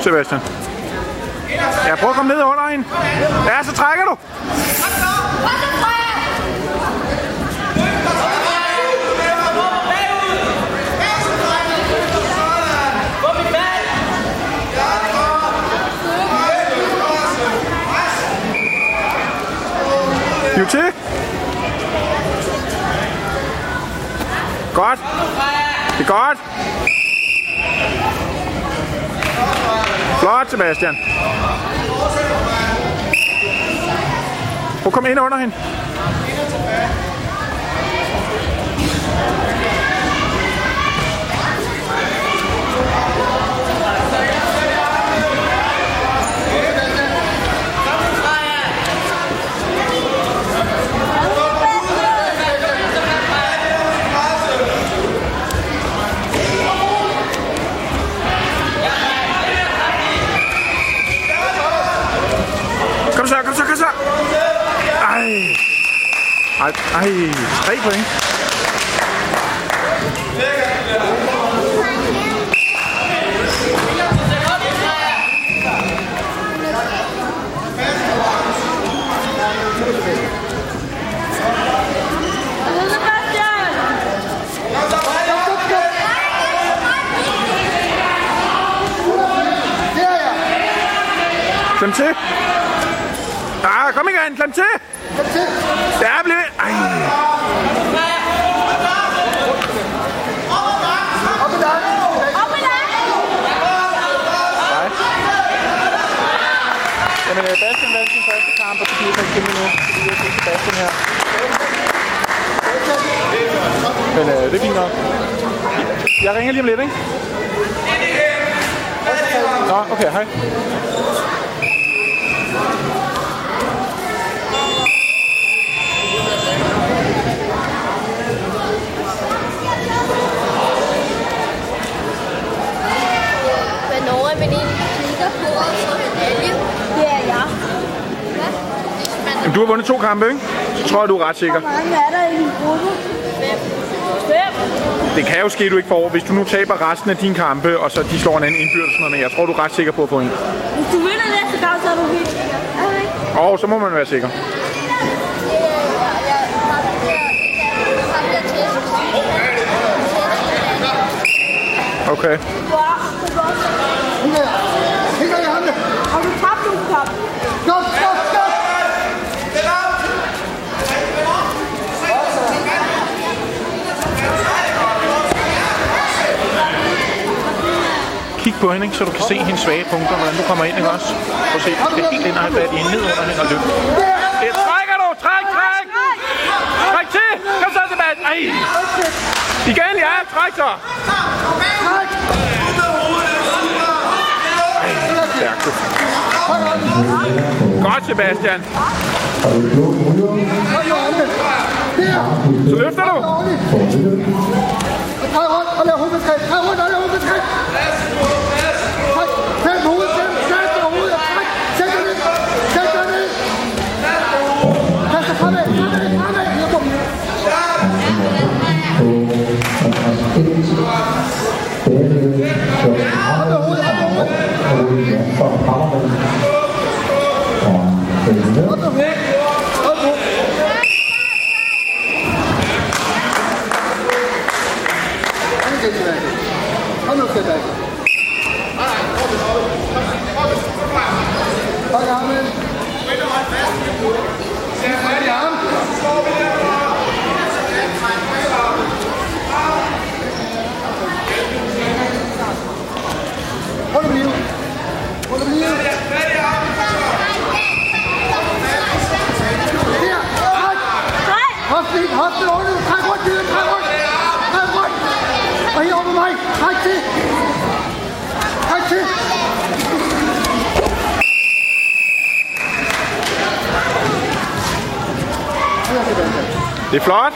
Sebastian. Ja, prøv at komme ned under hende. Ja, så trækker du. Hiv til. Godt. Det er godt. Godt, Sebastian. Prøv at komme ind under hende. Kom så, kom så, kom så. Ej. Ej, ej. Tre point. Klem til. Ah, kom igen, klem til. Ja, bliv. Ej. Jamen, øh, Bastian vandt sin første kamp, og det giver sig kæmpe nu, fordi jeg fik Bastian her. Men øh, det er fint nok. Jeg ringer lige om lidt, ikke? Nå, okay, hej. Hvornår er man egentlig kigger på årets medalje? Det er jeg. Hvad? Jamen, du har vundet to kampe, ikke? Så tror jeg, du er ret sikker. Hvor mange er der i din gruppe? Det kan jo ske, du ikke får. Hvis du nu taber resten af dine kampe, og så de slår en anden indbyrdes, men jeg tror, du er ret sikker på at få en. Hvis du vinder næste gang, så er du helt sikker. Er du ikke? Og så må man være sikker. Det er jeg. Jeg har det der. Ham der test. Okay. Wow, det er godt. Kigger i hånden. Har du tabt nogle kamp? Stop, stop, stop. Kig på hende, ikke, så du kan se hendes svage punkter, hvordan du kommer ind, ikke også? Prøv at se, du skal helt ind og have fat i hende, ned under hende og løfte. Det trækker du! Træk, træk! Træk til! Kom så, Sebastian! Ej! Igen, ja, træk så! Ej, stærkt. Godt, Sebastian. Så løfter du. Drej rundt og lav hovedbetræk. Drej rundt og lav hovedbetræk. Kom Die Fahrt?